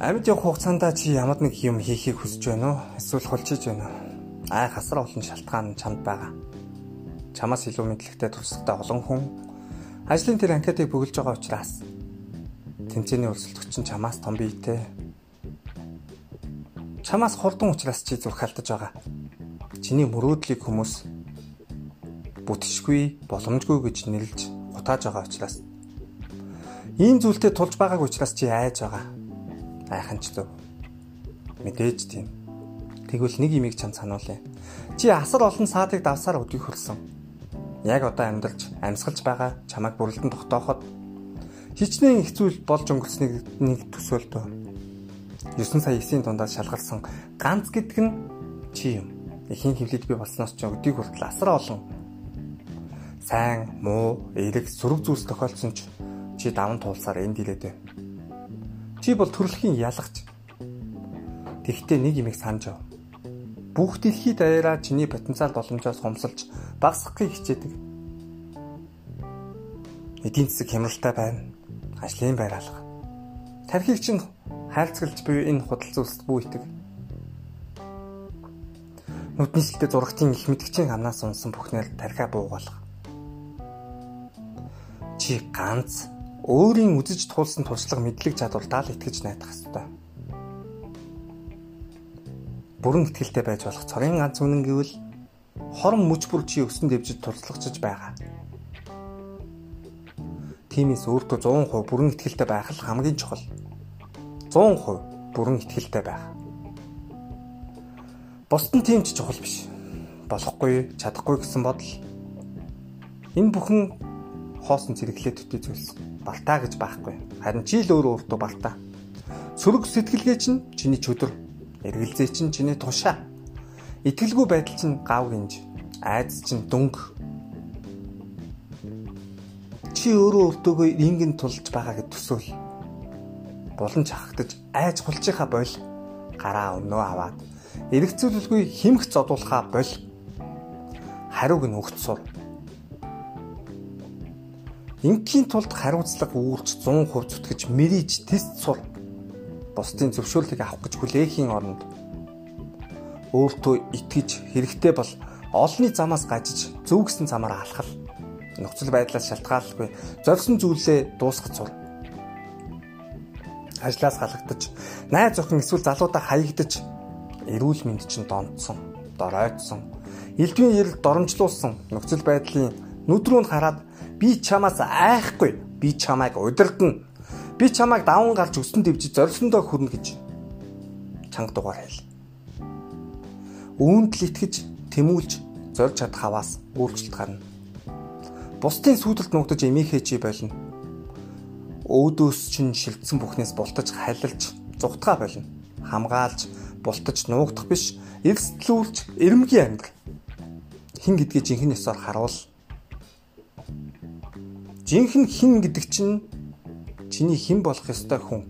Амьд явах хугацаанд чи ямар нэг юм хийхийг хүсэж байна уу? Эсвэл хулчиж байна уу? Ай хасар олон шалтгаан чамд байгаа. Чамаас илүү мэдлэгтэй туршлагатай олон хүн ажлын тэр анкетыг бүгэлж байгаа учраас тэмцээний өрсөлдөгч нь чамаас том биетэй. Чамаас хурдан учраас чи зүрх халтаж байгаа. Чиний мөрөөдлийг хүмүүс бүтшгүй, боломжгүй гэж нэрлж гутааж байгаа учраас ийм зүйлтэй тулж байгааг учраас чи айж байгаа айхан ч зөв. Мэдээж тийм. Тэгвэл нэг имийг чам сануулъя. Чи асар олон саадыг давсаар өдгийг хөрсөн. Яг одоо амьдарч, амьсгалж байгаа чамайг бүрэлдэн тогтооход хичнээн их зүйл болж өнгөрснийг нэг төсөөлтөө. 9 сая 9-ийн дундаас шалгарсан ганц гэдэг нь чи юм. Эхийн хөвлөд би болсноос ч өдгийг хүртэл асар олон сайн, муу, эерэг, сөрөг зүйлс тохиолдсон ч чи даван туулсаар энд илээд байна. Чи бол төрөлхийн ялагч. Тэгвэл нэг юмыг санаж ав. Бүх дэлхий даяараа чиний потенциал боломжоос хумсалж багасгахыг хичээдэг. Эдийн засаг хямралтай байна. Ажлын байр алга. Тархийг чинь хайрцаглаж буй энэ худал зүйлсд бүү итэг. Нүдний шилтэй зурагтын их мэдгчийн амнаас унсан бүхнээр тархиа буугаалга. Чи ганц өөрийн үзэж туулсан туршлага мэдлэг чадвартаа л итгэж найдах ёстой. Бүрэн ихтгэлтэй байж болох цорын ганц үнэн гэвэл хорон мөч бүр чи өсөн дэвжиж туршлагачж байгаа. Тимээс өөртөө 100% бүрэн ихтгэлтэй байх л хамгийн чухал. 100% бүрэн ихтгэлтэй байх. Бусдын тийм ч чухал биш. Болохгүй, чадахгүй гэсэн бодол. Энэ бүхэн хоосон зэрэглээ төтий зүйлс балтаа гэж байхгүй. Харин чи л өөрөө өөртөө балтаа. Сөрөг сэтгэлгээ чинь чиний чөдөр, эргэлзээ чинь чиний тушаа. Итгэлгүй байдал чинь гав гинж, айдас чинь дүнг. Чи өөрөө өөртөөгөө рингэн тулж байгаа гэд төсөөл. Булан чахагдаж айж хулчихаа бол гараа өмнөө аваад эргэцүүлэлгүй химх зодуулахаа бол хариуг нь өгч сур Ингийн тулд хариуцлага үүрч 100% зүтгэж мэрийж тест сур. Бусдын зөвшөөрлийг авах гэж хүлээхийн оронд өөртөө итгэж хэрэгтэй бол олонний замаас гажиж зөв гэсэн замаар алхал. Нөхцөл байдлаас шалтгааллахгүй зорьсон зүйлээ дуусгах сур. Ажлаас галагдаж, найз охин эсвэл залуудаа хаягдаж эрүүл мэнд чинь донцсон, доройтсон, элдвийн ярил доромжлуулсан нөхцөл байдлын нүдрүүнд хараад Би чамаас айхгүй. Би чамайг удирдна. Би чамайг даван гарч өсөн дэвжиж зорилсондоо хүрнэ гэж чанга дугаар хэл. Үүнд л итгэж тэмүүлж зорж чадах хаваас өөрчлөлт гарна. Бусдын сүйдэлд нугдаж эмийнхээ чи болно. Өөдөөс чинь шилдсэн бүхнээс бултаж халилж зүгтгаа болно. Хамгаалж бултаж нуугдах биш, эрсдлүүлж эрэмгийн амьдрал. Хин гэдгийг жинхэнэ ёсоор харуул Жинхэнэ хин гэдэг чинь чиний хэн болох ёстой хүн.